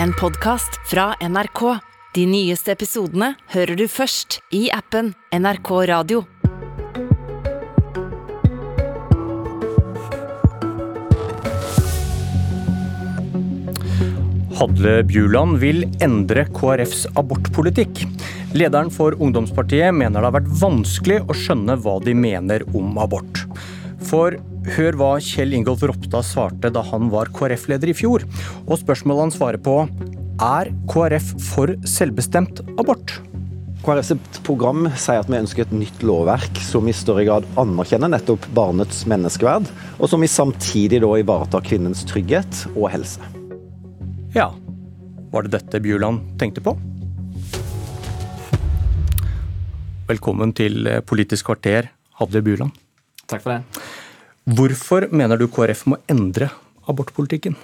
en podkast fra NRK. De nyeste episodene hører du først i appen NRK Radio. Hadle Bjuland vil endre KrFs abortpolitikk. Lederen for ungdomspartiet mener det har vært vanskelig å skjønne hva de mener om abort. For hør hva Kjell Ingolf Ropstad svarte da han var KrF-leder i fjor. Og spørsmålet han svarer på er KrF for selvbestemt abort? KrFs program sier at vi ønsker et nytt lovverk som i større grad anerkjenner nettopp barnets menneskeverd, og som i samtidig da ivaretar kvinnens trygghet og helse. Ja, var det dette Bjuland tenkte på? Velkommen til Politisk kvarter, Hadle Bjuland. Takk for det. Hvorfor mener du KrF må endre abortpolitikken?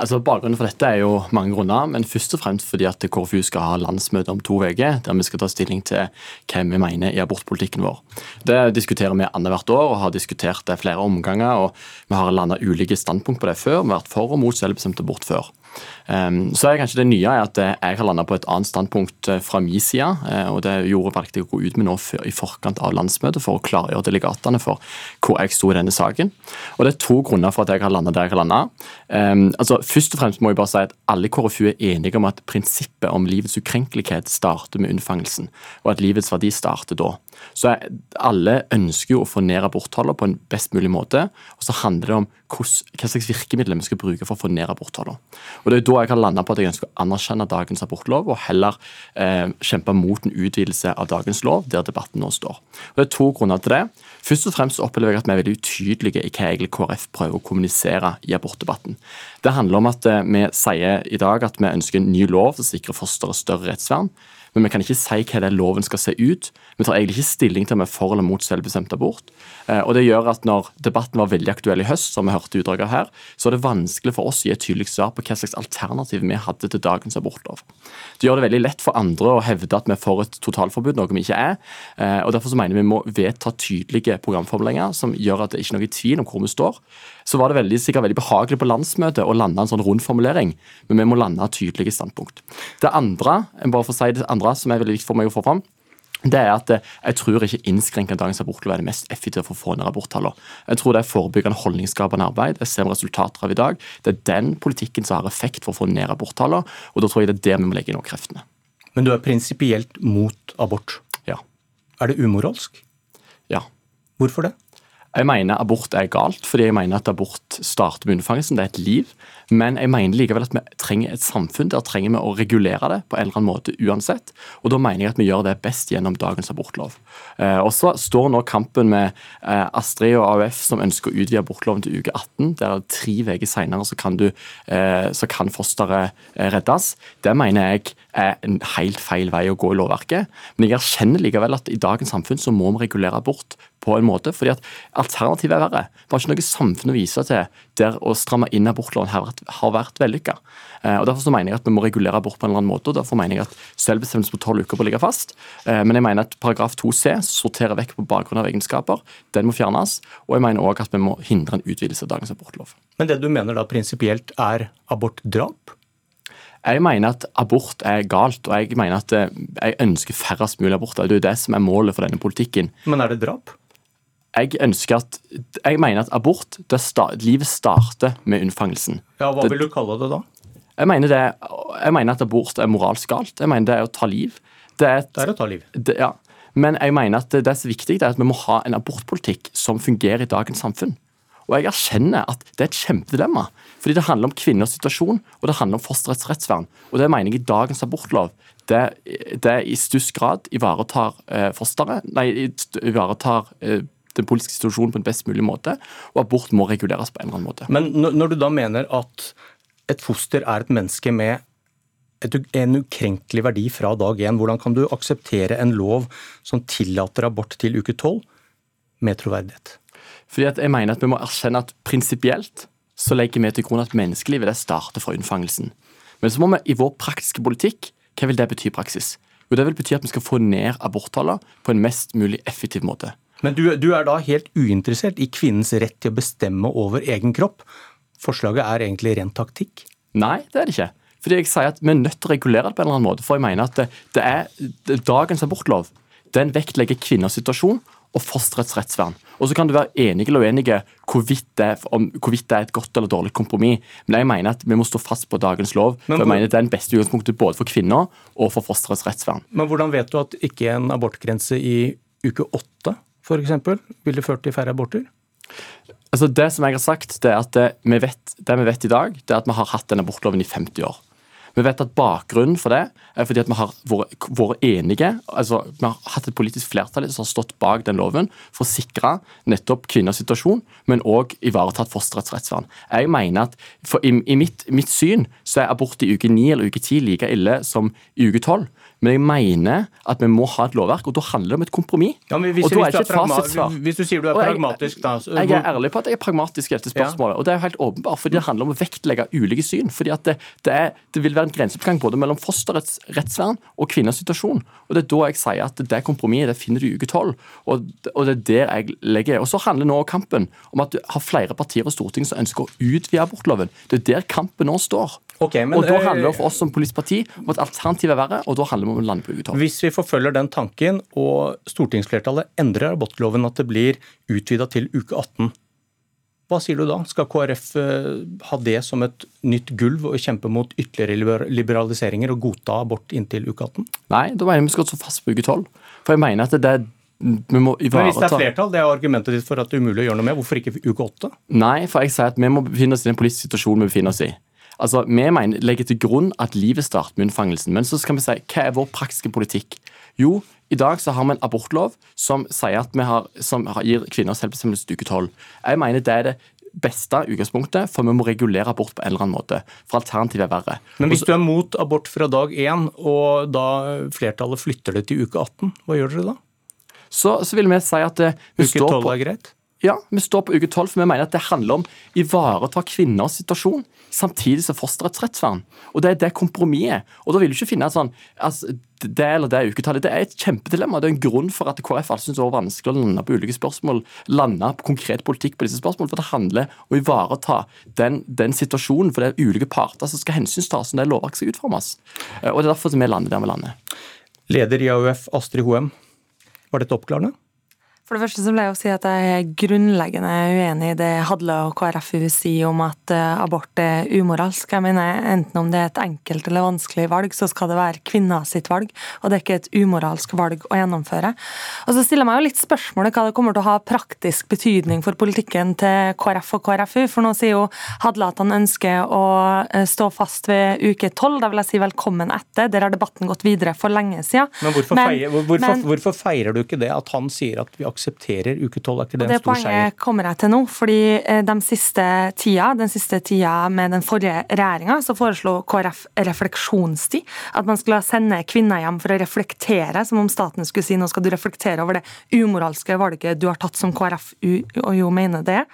Altså Bakgrunnen for dette er jo mange grunner, men først og fremst fordi at KrFU skal ha landsmøte om to uker, der vi skal ta stilling til hva vi mener i abortpolitikken vår. Det diskuterer vi annethvert år og har diskutert det flere omganger. og Vi har landa ulike standpunkt på det før. Vi har vært for og mot selvbestemt abort før. Ehm, så er kanskje Det nye at jeg har landa på et annet standpunkt eh, fra min side. Eh, og Det gjorde valgte jeg å gå ut med nå i forkant av landsmøtet for å klargjøre delegatene for hvor jeg sto i denne saken. Og Det er to grunner for at jeg har landa der jeg har landa. Ehm, altså, først og fremst må jeg bare si at alle KrFU er enige om at prinsippet om livets ukrenkelighet starter med unnfangelsen, og at livets verdi starter da. Så Alle ønsker jo å få ned aborttallene på en best mulig måte. og Så handler det om hva slags virkemidler vi skal bruke for å få ned aborttallene. Og Det er da jeg har landa på at jeg ønsker å anerkjenne dagens abortlov, og heller eh, kjempe mot en utvidelse av dagens lov, der debatten nå står. Og Det er to grunner til det. Først og fremst opplever jeg at vi er veldig utydelige i hva egentlig KrF prøver å kommunisere i abortdebatten. Det handler om at eh, vi sier i dag at vi ønsker en ny lov som sikrer fosteret større rettsvern men vi kan ikke si hva det loven skal se ut. Vi tar egentlig ikke stilling til om vi er for eller mot selvbestemt abort. Eh, og Det gjør at når debatten var veldig aktuell i høst, som vi hørte utdraget her, så er det vanskelig for oss å gi et tydelig svar på hva slags alternativ vi hadde til dagens abortlov. Det gjør det veldig lett for andre å hevde at vi er for et totalforbud, noe vi ikke er. Eh, og Derfor så mener vi må vedta tydelige programformuleringer som gjør at det ikke er noe tvil om hvor vi står. Så var det veldig, sikkert veldig behagelig på landsmøtet å lande en sånn rund formulering, men vi må lande tydelige standpunkt. Det andre, bare for å si det andre andre som er veldig viktig for meg å få fram, det er at eh, Jeg tror ikke innskrenkende dagens abortlov er det mest effektive for å få ned aborttallene. Jeg tror det er forebyggende holdningsskapende arbeid. jeg ser resultater av i dag. Det er den politikken som har effekt for å få ned aborttallene, og da tror jeg det er der vi må legge inn kreftene. Men du er prinsipielt mot abort? Ja. Er det umoralsk? Ja. Hvorfor det? Jeg mener abort er galt, fordi jeg mener at abort starter med unnfangelsen. Det er et liv. Men jeg mener likevel at vi trenger et samfunn. Der trenger vi å regulere det på en eller annen måte uansett. Og da mener jeg at vi gjør det best gjennom dagens abortlov. Eh, og så står nå kampen med eh, Astrid og AUF som ønsker å utvide abortloven til uke 18. Der tre uker senere så kan, du, eh, kan fosteret reddes. Det mener jeg er en helt feil vei å gå i lovverket. Men jeg erkjenner likevel at i dagens samfunn så må vi regulere abort på en måte, fordi at alternativet er verre. Det var ikke noe samfunn å vise til der å stramme inn abortloven har vært, har vært vellykka. Eh, og Derfor så mener jeg at vi må regulere abort på en eller annen måte. og Derfor mener jeg at selvbestemmelse på tolv uker bør ligge fast. Eh, men jeg mener at paragraf 2c sorterer vekk på bakgrunn av egenskaper. Den må fjernes. Og jeg mener òg at vi må hindre en utvidelse av dagens abortlov. Men det du mener da prinsipielt er abortdrap? Jeg mener at abort er galt, og jeg mener at eh, jeg ønsker færrest mulig aborter. Det er jo det som er målet for denne politikken. Men er det drap? Jeg ønsker at Jeg mener at abort start, Livet starter med unnfangelsen. Ja, Hva vil du kalle det da? Jeg mener, det, jeg mener at abort er moralsk galt. Jeg mener det er å ta liv. Det er, et, det er å ta liv. Det, ja. Men jeg mener at det, det er så viktig det er at vi må ha en abortpolitikk som fungerer i dagens samfunn. Og jeg erkjenner at det er et kjempedilemma. Fordi det handler om kvinners situasjon, og det handler om fosterets rettsvern. Og det mener jeg i dagens abortlov. Det, det i størst grad ivaretar eh, fosteret Nei, ivaretar eh, den politiske situasjonen på en best mulig måte, og abort må reguleres på en eller annen måte. Men når du da mener at et foster er et menneske med et, en ukrenkelig verdi fra dag én, hvordan kan du akseptere en lov som tillater abort til uke tolv, med troverdighet? Fordi at jeg mener at Vi må erkjenne at prinsipielt så legger vi til grunn at menneskelivet det starter fra unnfangelsen. Men så må vi i vår praktiske politikk Hva vil det bety i praksis? Jo, Det vil bety at vi skal få ned aborttallene på en mest mulig effektiv måte. Men du, du, er da helt uinteressert i kvinnens rett til å bestemme over egen kropp? Forslaget er egentlig ren taktikk? Nei, det er det ikke. Fordi jeg sier at Vi er nødt til å regulere det på en eller annen måte. For jeg mener at det, det er det, Dagens abortlov den vektlegger kvinners situasjon og fosterets rettsvern. Og Så kan du være enig eller uenig hvorvidt det, om, hvorvidt det er et godt eller dårlig kompromiss. Men jeg mener at vi må stå fast på dagens lov. Men for jeg mener mener Det er den beste utgangspunktet både for kvinner og for fosterets rettsvern. Men hvordan vet du at ikke en abortgrense i uke åtte f.eks. ville ført til færre aborter? Altså Det som jeg har sagt, det er at det vi, vet, det vi vet i dag, det er at vi har hatt den abortloven i 50 år. Vi vet at Bakgrunnen for det er fordi at vi har vært, enige. altså Vi har hatt et politisk flertall som har stått bak den loven for å sikre nettopp kvinners situasjon, men òg ivaretatt fosterets rettsvern. Jeg mener at for I, i mitt, mitt syn så er abort i uke 9 eller uke 10 like ille som i uke 12. Men jeg mener at vi må ha et lovverk, og da handler det om et kompromiss. Ja, men hvis, hvis, hvis du sier du er Og pragmatisk, da så Jeg er ærlig på at jeg er pragmatisk i dette spørsmålet. og Det er jo helt åpenbart, fordi det handler om å vektlegge ulike syn. fordi at det, det, er, det vil være en grenseoppgang både mellom fosterets rettsvern og kvinners situasjon. og Det er da jeg sier at det kompromisset det finner du i uke tolv. Og, og det er der jeg legger Og så handler nå kampen om at du har flere partier i Stortinget som ønsker å utvide abortloven. Det er der kampen nå står. Ok, men, og da eh, handler det for oss som politisk parti om at alternativet er verre, og da handler det om å lande på uke tolv. Hvis vi forfølger den tanken, og stortingsflertallet endrer abortloven at det blir utvida til uke 18, hva sier du da? Skal KrF eh, ha det som et nytt gulv og kjempe mot ytterligere liberaliseringer og godta abort inntil uke 18? Nei, da mener jeg vi skal stå fast på uke tolv. For jeg mener at det er vi må Men hvis det er flertall, det er argumentet ditt for at det er umulig å gjøre noe med, hvorfor ikke uke 8? Nei, for jeg sier at vi må befinne oss i den politiske situasjonen vi befinner oss i. Altså, Vi mener, legger til grunn at livet starter med unnfangelsen. Men så skal vi si, hva er vår praktiske politikk? Jo, i dag så har vi en abortlov som sier at vi har, som gir kvinner selvbestemmelse til uke tolv. Jeg mener det er det beste utgangspunktet, for vi må regulere abort på en eller annen måte. For alternativet er verre. Men hvis du er mot abort fra dag én, og da flertallet flytter det til uke 18, hva gjør dere da? Så, så vil vi si at eh, vi Uke står 12 er greit? Ja, vi står på uke 12, for vi mener at det handler om å ivareta kvinners situasjon samtidig som fosterets rettsvern. Og det er det kompromisset. Og da vil du ikke finne sånn altså, det eller det uketallet. Det er et kjempedilemma. Det er en grunn for at KrF alltid syns det var vanskelig å lande på ulike spørsmål, lande på konkret politikk på disse spørsmålene. For det handler om å ivareta den, den situasjonen, for det er ulike parter som skal hensynstas når det lovverket skal utformes. Eh, Og det er derfor vi lander der vi lander. Leder i AUF, Astrid Hoem. Var dette oppklarende? For det første så vil jeg jo si at jeg er grunnleggende uenig i det Hadle og KrFU sier om at eh, abort er umoralsk. Jeg mener enten om det er et enkelt eller vanskelig valg, så skal det være kvinna sitt valg, og det er ikke et umoralsk valg å gjennomføre. Og så stiller jeg meg jo litt spørsmålet hva det kommer til å ha praktisk betydning for politikken til KrF og KrFU, for nå sier jo Hadle at han ønsker å eh, stå fast ved uke tolv. Da vil jeg si velkommen etter. Der har debatten gått videre for lenge siden. Men hvorfor, Men- feirer, hvorfor, men- hvorfor feirer du ikke det at han sier at vi aksepterer uke 12? Er ikke det det en stor seier? poenget kommer jeg til nå, fordi eh, de siste tida, den siste tida med den forrige regjeringa, så foreslo KrF refleksjonstid. At man skulle sende kvinner hjem for å reflektere, som om staten skulle si nå skal du reflektere over det umoralske valget du har tatt som KrF og jo mener det.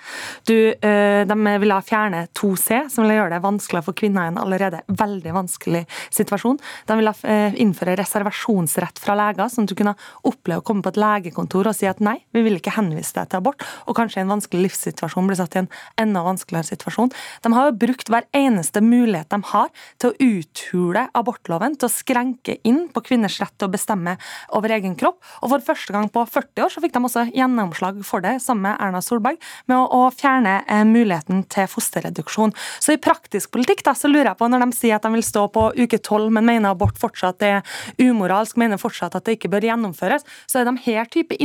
Du, eh, de ville fjerne 2C, som ville gjøre det vanskeligere for kvinner i en allerede veldig vanskelig situasjon. De ville eh, innføre reservasjonsrett fra leger, sånn at du kunne oppleve å komme på et legekontor og si at nei, vi vil ikke henvise deg til abort, og kanskje i en vanskelig livssituasjon blir satt i en enda vanskeligere situasjon. De har jo brukt hver eneste mulighet de har til å uthule abortloven, til å skrenke inn på kvinners rett til å bestemme over egen kropp. Og for første gang på 40 år så fikk de også gjennomslag for det, sammen med Erna Solberg, med å, å fjerne eh, muligheten til fosterreduksjon. Så i praktisk politikk da, så lurer jeg på, når de sier at de vil stå på uke 12, men mener abort fortsatt er umoralsk, mener fortsatt at det ikke bør gjennomføres, så er de her type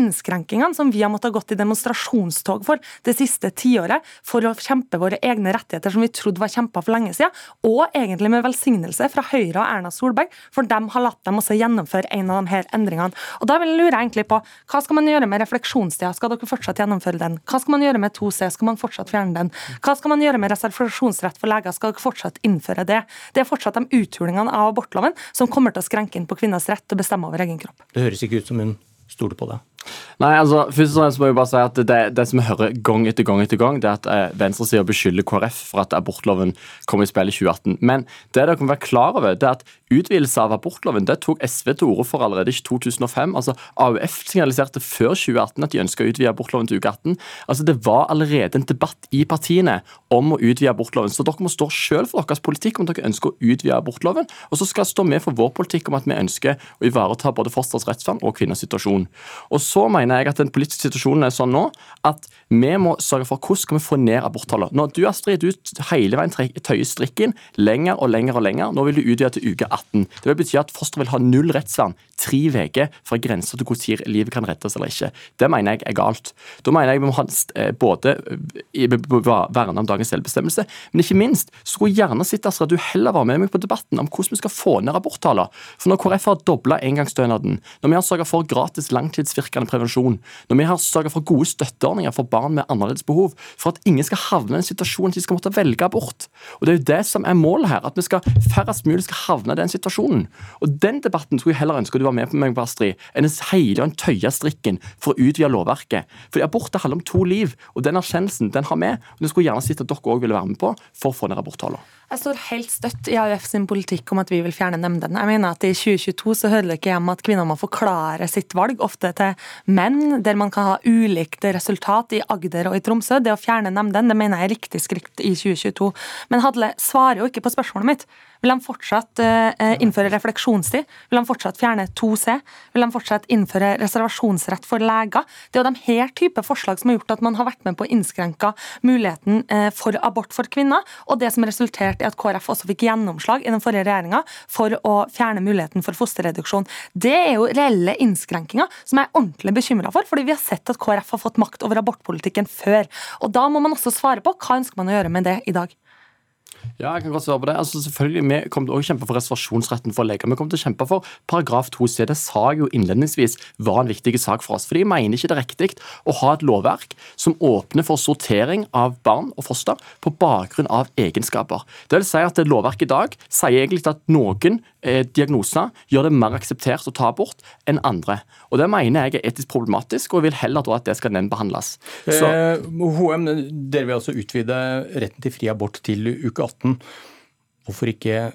innskrenkingene som vi har måttet gått i demonstrasjonstog for det siste tiåret, for å kjempe våre egne rettigheter som vi trodde var kjempa for lenge siden, og egentlig med velsignelse fra Høyre og Erna Solberg, for de har latt dem også gjennomføre en av de her endringene. Og da vil jeg lure egentlig på, hva skal man gjøre med refleksjonstida? Skal dere fortsatt gjennomføre den? Hva skal man gjøre med 2C? Skal man fortsatt fjerne den? Hva skal man gjøre med reservasjonsrett for leger? Skal dere fortsatt innføre det? Det er fortsatt de uthulingene av abortloven som kommer til å skrenke inn på kvinners rett til å bestemme over egen kropp. Det høres ikke ut som hun stoler på det. Nei, altså, først og fremst må jeg bare si at Det, det som vi hører gang etter gang etter gang, det er at eh, venstresida beskylder KrF for at abortloven kom i spill i 2018. Men det dere må være klar over, det er at utvidelse av abortloven det tok SV til orde for allerede i 2005. Altså, AUF signaliserte før 2018 at de ønska å utvide abortloven til uke 18. Altså, Det var allerede en debatt i partiene om å utvide abortloven. Så dere må stå selv for deres politikk om dere ønsker å utvide abortloven. Og så skal stå med for vår politikk om at vi ønsker å ivareta både fosterets rettsvern og kvinners situasjon. Og så mener jeg at den politiske situasjonen er sånn nå at vi må sørge for hvordan skal vi få ned aborttallet. Når du Astrid, du hele veien tøyer strikken lenger og lenger og lenger. Nå vil du utvide til uke 18. Det vil bety at fosteret vil ha null rettsvern tre uker fra grensa til hvor livet kan reddes eller ikke. Det mener jeg er galt. Da mener jeg vi må ha eh, både eh, verne om dagens selvbestemmelse, men ikke minst skulle gjerne sett at du heller var med meg på debatten om hvordan vi skal få ned aborttallene. For når KrF har dobla engangsstønaden, når vi har sørga for gratis langtidsvirkende prevensjon, når vi har sørget for gode støtteordninger for barn med annerledes behov, for at ingen skal havne i en situasjon at de skal måtte velge abort. Og Det er jo det som er målet her, at vi skal færrest mulig skal havne i den situasjonen. Og Den debatten skulle jeg heller ønske du var med på meg på, Astrid, enn hele og tøye strikken for å utvide lovverket. Fordi abort handler om to liv, og den erkjennelsen den har vi. og Den skulle gjerne sett at dere òg ville være med på for å få ned aborttallene. Jeg står helt støtt i AUF sin politikk om at vi vil fjerne nemndene. Jeg mener at i 2022 så hører det ikke hjemme at kvinner må forklare sitt valg, ofte til menn, der man kan ha ulikt resultat i Agder og i Tromsø. Det å fjerne nemndene det mener jeg er riktig skritt i 2022. Men Hadle svarer jo ikke på spørsmålet mitt. Vil de fortsatt uh, innføre refleksjonstid? Vil de fortsatt fjerne 2C? Vil de fortsatt innføre reservasjonsrett for leger? Det er jo de her type forslag som har gjort at man har vært med på å innskrenke muligheten uh, for abort for kvinner, og det som resulterte i at KrF også fikk gjennomslag i den forrige regjeringa for å fjerne muligheten for fosterreduksjon. Det er jo reelle innskrenkinger som jeg er ordentlig bekymra for, fordi vi har sett at KrF har fått makt over abortpolitikken før. Og Da må man også svare på hva ønsker man å gjøre med det i dag. Ja, jeg kan godt svare på det. Altså, selvfølgelig, Vi kommer til å kjempe for reservasjonsretten for leger. Vi kommer til å kjempe for paragraf 2c. Det sa jeg jo innledningsvis var en viktig sak for oss. fordi Jeg mener ikke det er riktig å ha et lovverk som åpner for sortering av barn og foster på bakgrunn av egenskaper. Det vil si at et Lovverket i dag sier egentlig at noen eh, diagnoser gjør det mer akseptert å ta abort enn andre. Og Det mener jeg er etisk problematisk, og jeg vil heller at det skal nemndbehandles. Eh, HM, dere vil altså utvide retten til fri abort til uke 18. Hvorfor ikke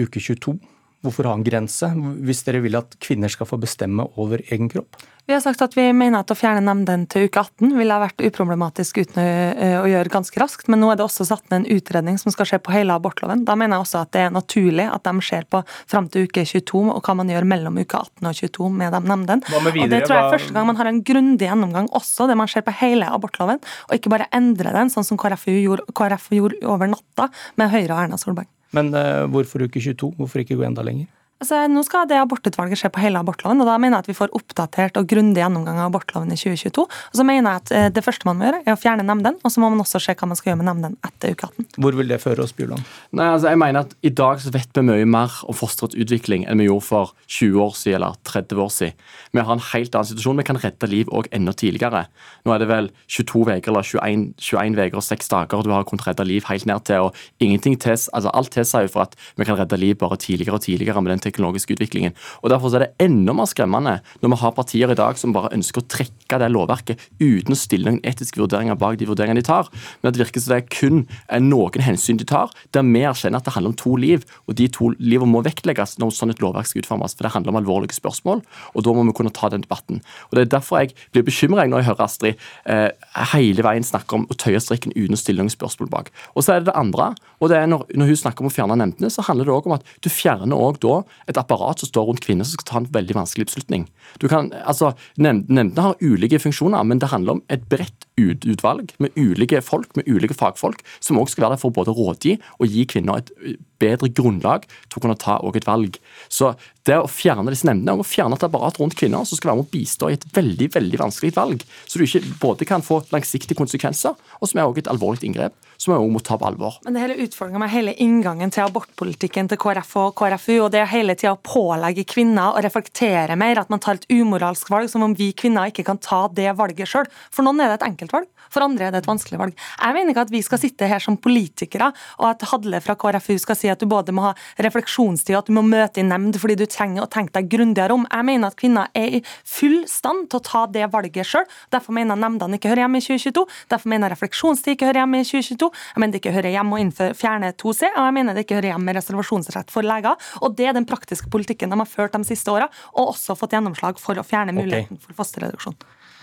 uke 22? Hvorfor ha en grense, hvis dere vil at kvinner skal få bestemme over egen kropp? Vi har sagt at vi mener at å fjerne nemnden til uke 18 ville ha vært uproblematisk uten å gjøre ganske raskt, men nå er det også satt ned en utredning som skal skje på hele abortloven. Da mener jeg også at det er naturlig at de ser på fram til uke 22 og hva man gjør mellom uke 18 og 22 med de nemndene. Og det tror jeg er første gang man har en grundig gjennomgang også, det man ser på hele abortloven, og ikke bare endre den, sånn som KrF gjorde, KrF gjorde over natta med Høyre og Erna Solberg. Men uh, hvorfor uke 22? Hvorfor ikke gå enda lenger? Altså, nå skal det abortutvalget skje på hele abortloven, og da mener jeg at vi får oppdatert og grundig gjennomgang av abortloven i 2022. Og så mener jeg at eh, det første man må gjøre, er å fjerne nemnden, og så må man også se hva man skal gjøre med nemnden etter uke 18. Hvor vil det føre oss, Bjørland? Nei, altså, jeg mener at I dag så vet vi mye mer om fosterets utvikling enn vi gjorde for 20 år siden eller 30 år siden. Vi har en helt annen situasjon. Vi kan redde liv òg enda tidligere. Nå er det vel 22 uker eller 21, 21 uker og 6 dager du har kunnet redde liv helt ned til. og ingenting til, altså Alt tilsier jo for at vi kan redde liv bare tidligere og tidligere med den teknologiske utviklingen. Og Derfor er det enda mer skremmende når vi har partier i dag som bare ønsker å trekke det lovverket uten å stille noen etiske vurderinger bak de vurderingene de tar. Men at det virker som det er kun noen hensyn de tar, der vi erkjenner at det handler om to liv, og de to livene må vektlegges når sånn et lovverk skal utformes. For det handler om alvorlige spørsmål, og da må vi kunne ta den debatten. Og Det er derfor jeg blir bekymret når jeg hører Astrid eh, hele veien snakke om å tøye strikken uten å stille noen spørsmål bak. Og så er det det andre, og det er når, når hun snakker om å fjerne nemndene, så handler det òg om at du fjerner også da et apparat som står rundt kvinner som skal ta en veldig vanskelig beslutning. Kan, altså, Nemndene har ulike funksjoner, men det handler om et bredt utvalg med ulike folk, med ulike fagfolk, som også skal være der for både å rådgi og gi kvinner et bedre grunnlag til å kunne ta et valg. Så det å fjerne disse nemndene og fjerne et apparat rundt kvinner som skal være med å bistå i et veldig veldig vanskelig valg, så du ikke både kan få langsiktige konsekvenser, og som er også et alvorlig inngrep, som vi også må ta på alvor. Men det hele utfordringa med hele inngangen til abortpolitikken til KrF og KrFU, og det hele tida å pålegge kvinner å reflektere mer, at man tar et umoralsk valg, som om vi kvinner ikke kan ta det valget sjøl. For noen er det et enkelt enkelt valg, for andre er det et vanskelig valg. Jeg mener ikke at vi skal sitte her som politikere, og at Hadle fra KrFU skal si at du både må ha refleksjonstid og at du må møte i nemnd fordi du trenger å tenke deg grundigere om. Jeg mener at kvinner er i full stand til å ta det valget sjøl. Derfor mener jeg nemndene ikke hører hjemme i 2022. Derfor mener jeg refleksjonstid ikke hører hjemme i 2022. Jeg mener det ikke hører hjemme å innføre fjerne 2C, og jeg mener det ikke hører hjemme med reservasjonsrett for leger. Og det er den praktiske politikken de har ført de siste åra, og også fått gjennomslag for å fjerne muligheten okay. for fosterreduksjon.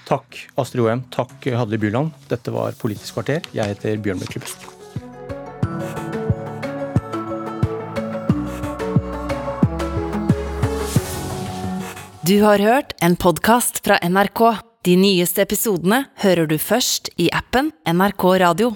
Takk, Astrid Oem. Takk, Hadle Byland. Dette var Politisk kvarter. Jeg heter Bjørn Myklebust. Du har hørt en podkast fra NRK. De nyeste episodene hører du først i appen NRK Radio.